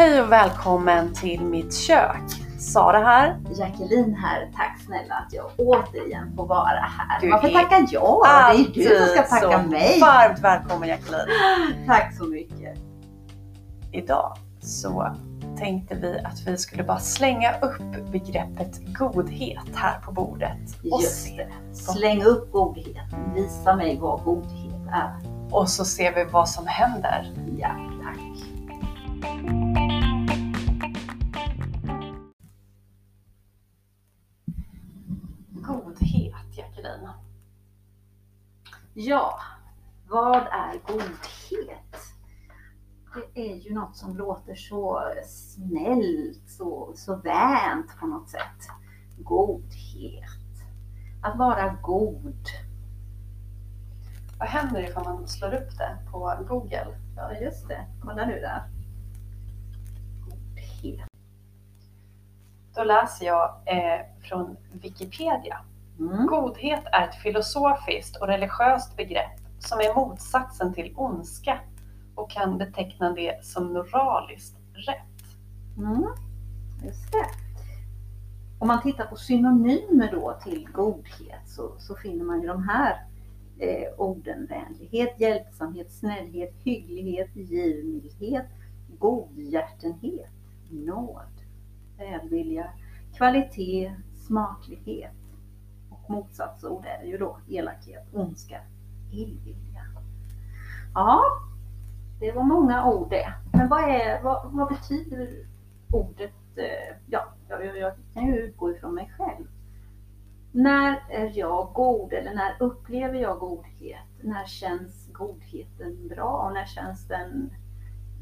Hej och välkommen till mitt kök. Sara här. Jacqueline här. Tack snälla att jag återigen får vara här. Du Varför är tackar jag? Det är du som ska tacka så mig. Varmt välkommen Jacqueline. Tack så mycket. Idag så tänkte vi att vi skulle bara slänga upp begreppet godhet här på bordet. Och, Just det. Släng upp godheten. Visa mig vad godhet är. och så ser vi vad som händer. Ja, Ja, vad är godhet? Det är ju något som låter så snällt, så, så vänt på något sätt. Godhet. Att vara god. Vad händer ifall man slår upp det på Google? Ja, just det. Kolla nu där. Godhet. Då läser jag eh, från Wikipedia. Mm. Godhet är ett filosofiskt och religiöst begrepp som är motsatsen till ondska och kan beteckna det som moraliskt rätt. Mm. Just det. Om man tittar på synonymer då till godhet så, så finner man ju de här eh, orden vänlighet, hjälpsamhet, snällhet, hygglighet, givmildhet, godhjärtenhet, nåd, välvilja, kvalitet, smaklighet. Motsatsord är ju då elakhet, ondska, illvilja. Ja, det var många ord det. Men vad, är, vad, vad betyder ordet? Eh, ja, jag, jag kan ju utgå ifrån mig själv. När är jag god eller när upplever jag godhet? När känns godheten bra och när känns den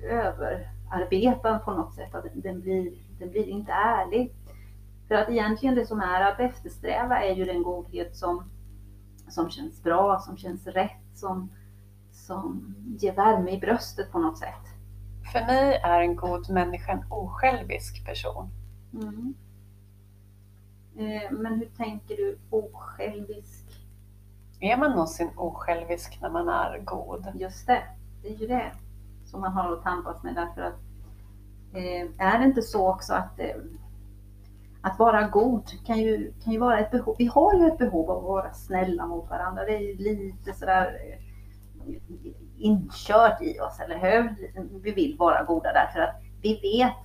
överarbetad på något sätt? Att den blir, den blir inte ärlig. För att egentligen det som är att eftersträva är ju den godhet som, som känns bra, som känns rätt, som, som ger värme i bröstet på något sätt. För mig är en god människa en osjälvisk person. Mm. Eh, Men hur tänker du osjälvisk? Är man någonsin osjälvisk när man är god? Just det, det är ju det som man har att tampas med därför att eh, är det inte så också att eh, att vara god kan ju, kan ju vara ett behov. Vi har ju ett behov av att vara snälla mot varandra. Det är ju lite sådär eh, inkört i oss, eller hur? Vi vill vara goda därför att vi vet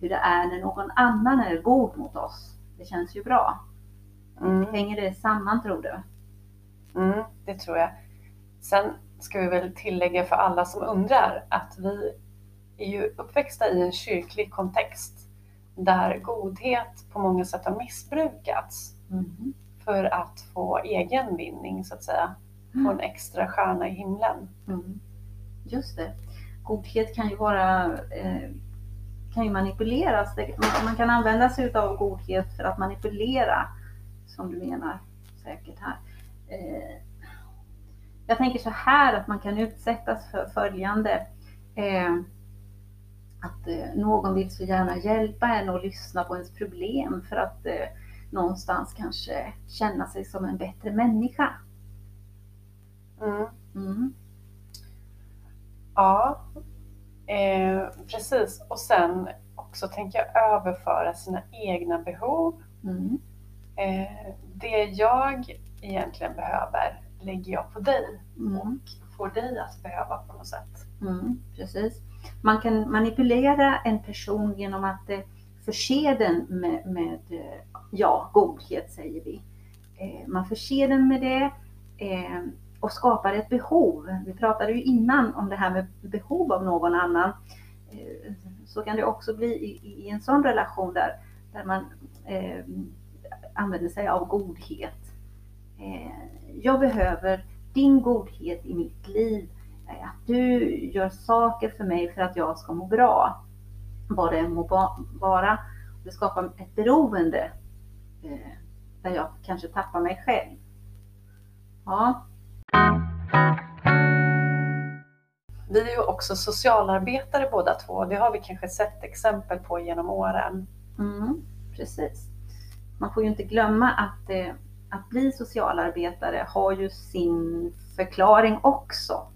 hur det är när någon annan är god mot oss. Det känns ju bra. Mm. Hänger det samman tror du? Mm, det tror jag. Sen ska vi väl tillägga för alla som undrar att vi är ju uppväxta i en kyrklig kontext där godhet på många sätt har missbrukats Mm. för att få egen vinning så att säga. Få en extra stjärna i himlen. Mm. Just det. Godhet kan ju vara eh, kan ju manipuleras. Man, kan använda sig av godhet för att manipulera, som du menar säkert här. Eh, jag tänker så här att man kan utsättas för följande. Att eh, någon vill så gärna hjälpa en och lyssna på ens problem för att eh, någonstans kanske känna sig som en bättre människa. Mm. Mm. Ja, eh, precis. Och sen också tänker jag överföra sina egna behov. Mm. Eh, det jag egentligen behöver lägger jag på dig Mm. och får dig att behöva på något sätt. Mm, precis. Man kan manipulera en person genom att eh, förse den med, med eh, ja, godhet säger vi. Eh, man förser den med det och skapar ett behov. Vi pratade ju innan om det här med behov av någon annan. Så kan det också bli i, i en sån relation där, där man eh, använder sig av godhet. Eh, jag behöver din godhet i mitt liv att du gör saker för mig för att jag ska må bra. Vad det än må vara. Det skapar ett beroende eh, där jag kanske tappar mig själv. Ja, Vi är ju också socialarbetare båda två. Det har vi kanske sett exempel på genom åren. mm, precis. Man får ju inte glömma att, eh, att bli socialarbetare har ju sin förklaring också.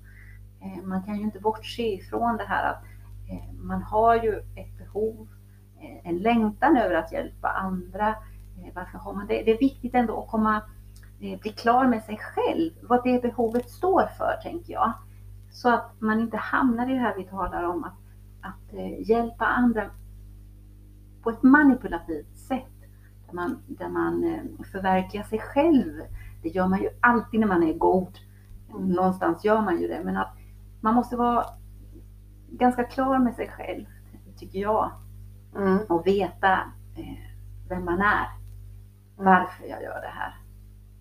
Eh, man kan ju inte bortse ifrån det här att eh, man har ju ett behov, eh, en längtan över att hjälpa andra. Varför har man det? Det är viktigt ändå att komma, bli klar med sig själv, vad det behovet står för, tänker jag. Så att man inte hamnar i det här vi talar om, att, att hjälpa andra på ett manipulativt sätt. Där man, där man förverkligar sig själv. Det gör man ju alltid när man är god. Någonstans gör man ju det, men att man måste vara ganska klar med sig själv, tycker jag. Mm. Och veta eh, vem man är. Varför jag gör det här.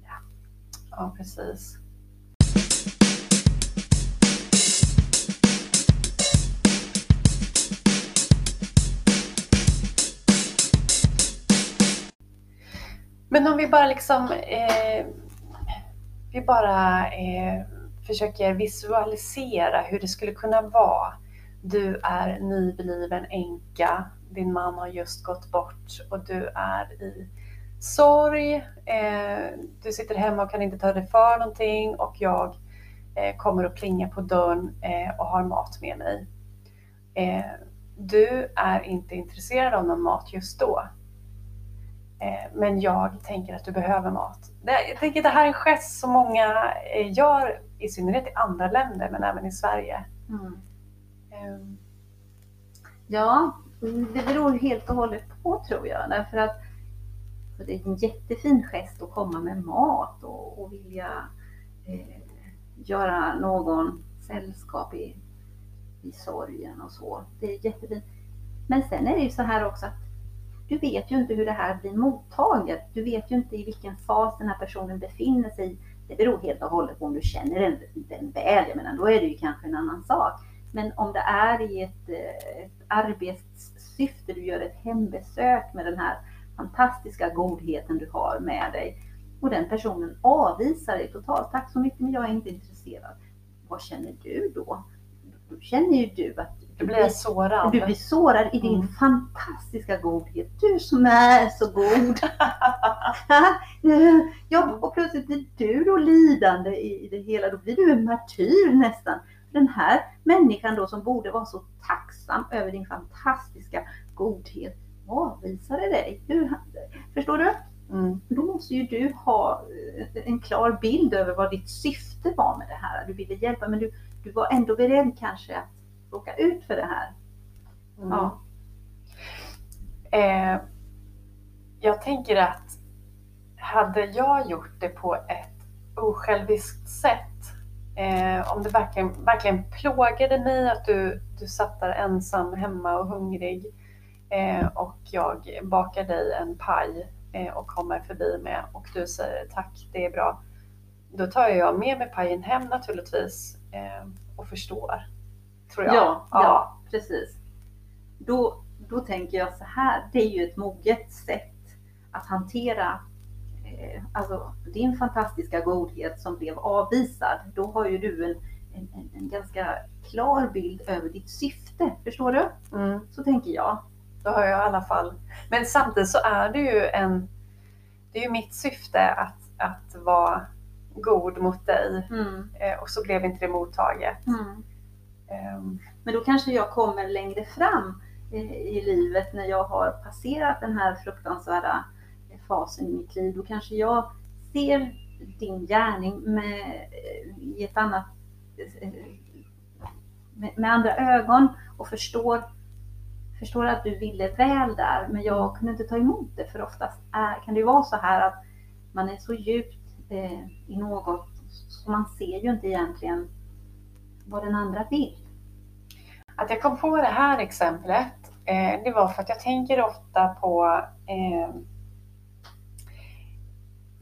Ja, ja precis. Men om vi bara liksom eh, vi bara eh, försöker visualisera hur det skulle kunna vara. Du är nybliven änka, din man har just gått bort och du är i sorg. Eh, du sitter hemma och kan inte ta dig för någonting och jag eh, kommer att plinga på dörren eh, och har mat med mig. Eh, du är inte intresserad av någon mat just då. Eh, men jag tänker att du behöver mat. Jag tänker att det här är en gest som många eh, gör, i synnerhet i andra länder, men även i Sverige. Mm. Um. Ja, det beror helt och hållet på tror jag. Därför att det är en jättefin gest att komma med mat och, och vilja eh, göra någon sällskap i, i sorgen och så. Det är jättefint. Men sen är det ju så här också att du vet ju inte hur det här blir mottaget. Du vet ju inte i vilken fas den här personen befinner sig det beror helt och hållet på om du känner den, den väl. Jag menar, då är det ju kanske en annan sak. Men om det är i ett, eh, ett arbetssyfte, du gör ett hembesök med den här fantastiska godheten du har med dig och den personen avvisar dig totalt. Tack så mycket, men jag är inte intresserad. Vad känner du då? Då känner ju du att du blir sårad. Du blir sårad i din mm. fantastiska godhet. Du som är så god. ja, och plötsligt blir du då lidande i det hela. Då blir du en martyr nästan. Den här människan då som borde vara så tacksam över din fantastiska godhet avvisade dig. Hur, förstår du? Mm. Då måste ju du ha eh, en klar bild över vad ditt syfte var med det här. Du ville hjälpa men du, du var ändå beredd kanske att råka ut för det här. Mm. Ja. Eh, jag tänker att hade jag gjort det på ett osjälviskt sätt, eh, om det verkligen, verkligen plågade mig att du, du satt där ensam hemma och hungrig eh, och jag bakar dig en paj eh, och kommer förbi med och du säger tack, det är bra. Då tar jag med mig pajen hem naturligtvis eh, och förstår tror jag. Ja, ja. ja precis. Då, då tänker jag så här, det är ju ett moget sätt att hantera eh, alltså, din fantastiska godhet som blev avvisad. Då har ju du en, en, en ganska klar bild över ditt syfte. Förstår du? Mm. Så tänker jag. Det har jag i alla fall. Men samtidigt så är det ju en det är ju mitt syfte att, att vara god mot dig mm. eh, och så blev inte det mottaget. Mm. Ehm, men då kanske jag kommer längre fram i livet när jag har passerat den här fruktansvärda fasen i mitt liv. Då kanske jag ser din gärning med, i ett annat, med, andra ögon och förstår, förstår att du ville väl där. Men jag kunde inte ta emot det för oftast är, kan det ju vara så här att man är så djupt eh, i något så man ser ju inte egentligen vad den andra vill. Att jag kom på det här exemplet, eh, det var för att jag tänker ofta på eh,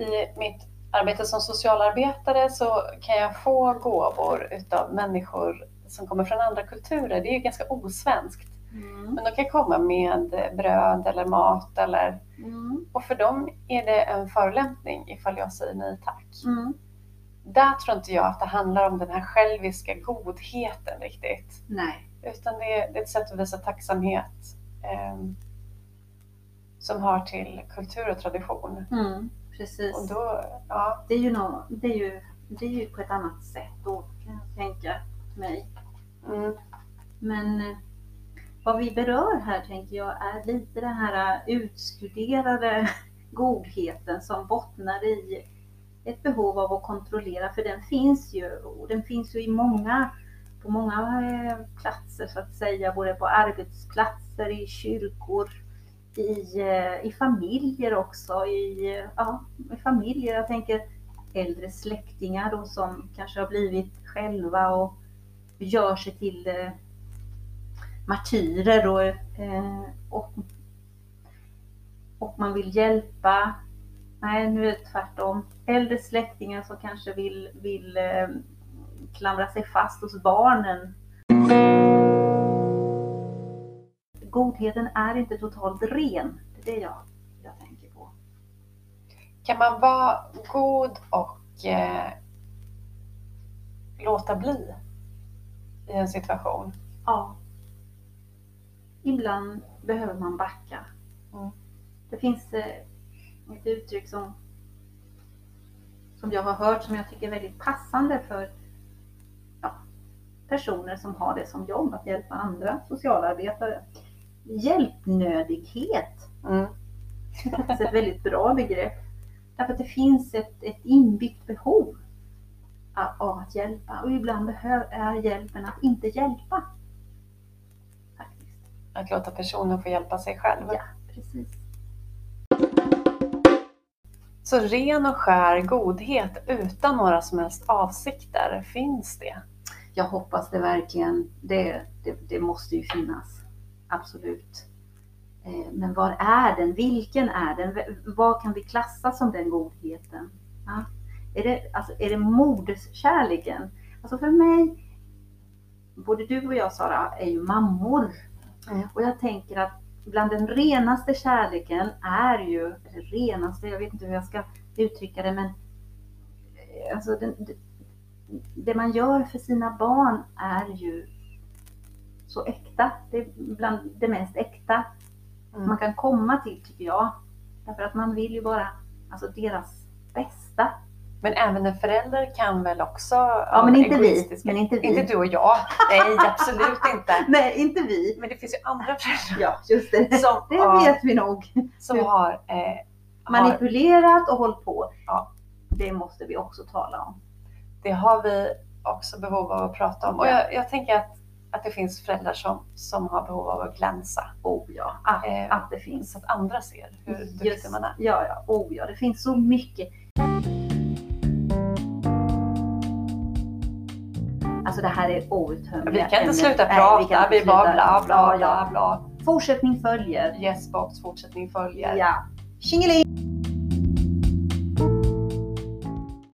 i mitt arbete som socialarbetare så kan jag få gåvor utav människor som kommer från andra kulturer. Det är ju ganska osvenskt. Mm. Men de kan komma med bröd eller mat eller mm. och för dem är det en förolämpning ifall jag säger nej tack. Mm där tror inte jag att det handlar om den här själviska godheten riktigt. Nej. Utan det är, det är ett sätt att visa tacksamhet eh, som har till kultur och tradition. Mm, precis. Och då, ja. det, är ju no, det, är ju, det är ju på ett annat sätt då kan jag tänka mig. Mm. Men eh, vad vi berör här tänker jag är lite den här utstuderade godheten som bottnar i ett behov av att kontrollera, för den finns ju och den finns ju i många, på många eh, platser så att säga, både på arbetsplatser, i kyrkor, i, eh, i familjer också, i, ja, i familjer. Jag tänker äldre släktingar då som kanske har blivit själva och gör sig till eh, martyrer och, eh, och, och man vill hjälpa. Nej, nu är det tvärtom. Äldre släktingar som kanske vill, vill eh, klamra sig fast hos barnen. Godheten är inte totalt ren. Det är det jag, jag tänker på. Kan man vara god och eh, låta bli i en situation? Ja. Ibland behöver man backa. Mm. Det finns eh, ett uttryck som, som jag har hört som jag tycker är väldigt passande för ja, personer som har det som jobb, att hjälpa andra socialarbetare. Hjälpnödighet. Mm. Det är faktiskt ett väldigt bra begrepp. Därför att det finns ett, ett inbyggt behov av att hjälpa och ibland behöver, är hjälpen att inte hjälpa. Faktiskt. Att låta personen få hjälpa sig själv. Ja, precis. Så ren och skär godhet utan några som helst avsikter, finns det? Jag hoppas det verkligen. Det, det, det måste ju finnas. Absolut. Eh, Men var är den? Vilken är den? Vad kan vi klassa som den godheten? Ja. Är, det, alltså, är det moderskärleken? Alltså för mig, både du och jag Sara, är ju mammor. Mm. Och jag tänker att bland den renaste kärleken är ju, eller renaste, jag vet inte hur jag ska uttrycka det, men eh, alltså den, det, det man gör för sina barn är ju så äkta. Det är bland det mest äkta Mm. man kan komma till tycker jag. Därför att man vill ju bara alltså deras bästa. Men även en förälder kan väl också Ja, men inte vi. Men inte vi. Inte du och jag. Nej, absolut inte. Nej, inte vi. Men det finns ju andra föräldrar Ja, just det. som, Det ja, vet vi nog. som har, eh, har... Manipulerat och hållit på. Ja. Det måste vi också tala om. Det har vi också behov av att prata om. Och Ja. jag, jag tänker att, att det finns föräldrar som, som har behov av att glänsa. Oh ja, att, Eh, att det finns. Så att andra ser hur duktig man är. ja, ja, oh ja, det finns så mycket. Alltså det här är outtömliga Vi kan inte sluta Nej, prata, vi vi, kan inte bara bla bla bla bla. Fortsättning följer. Yes box, fortsättning följer. Ja. Tjingeling!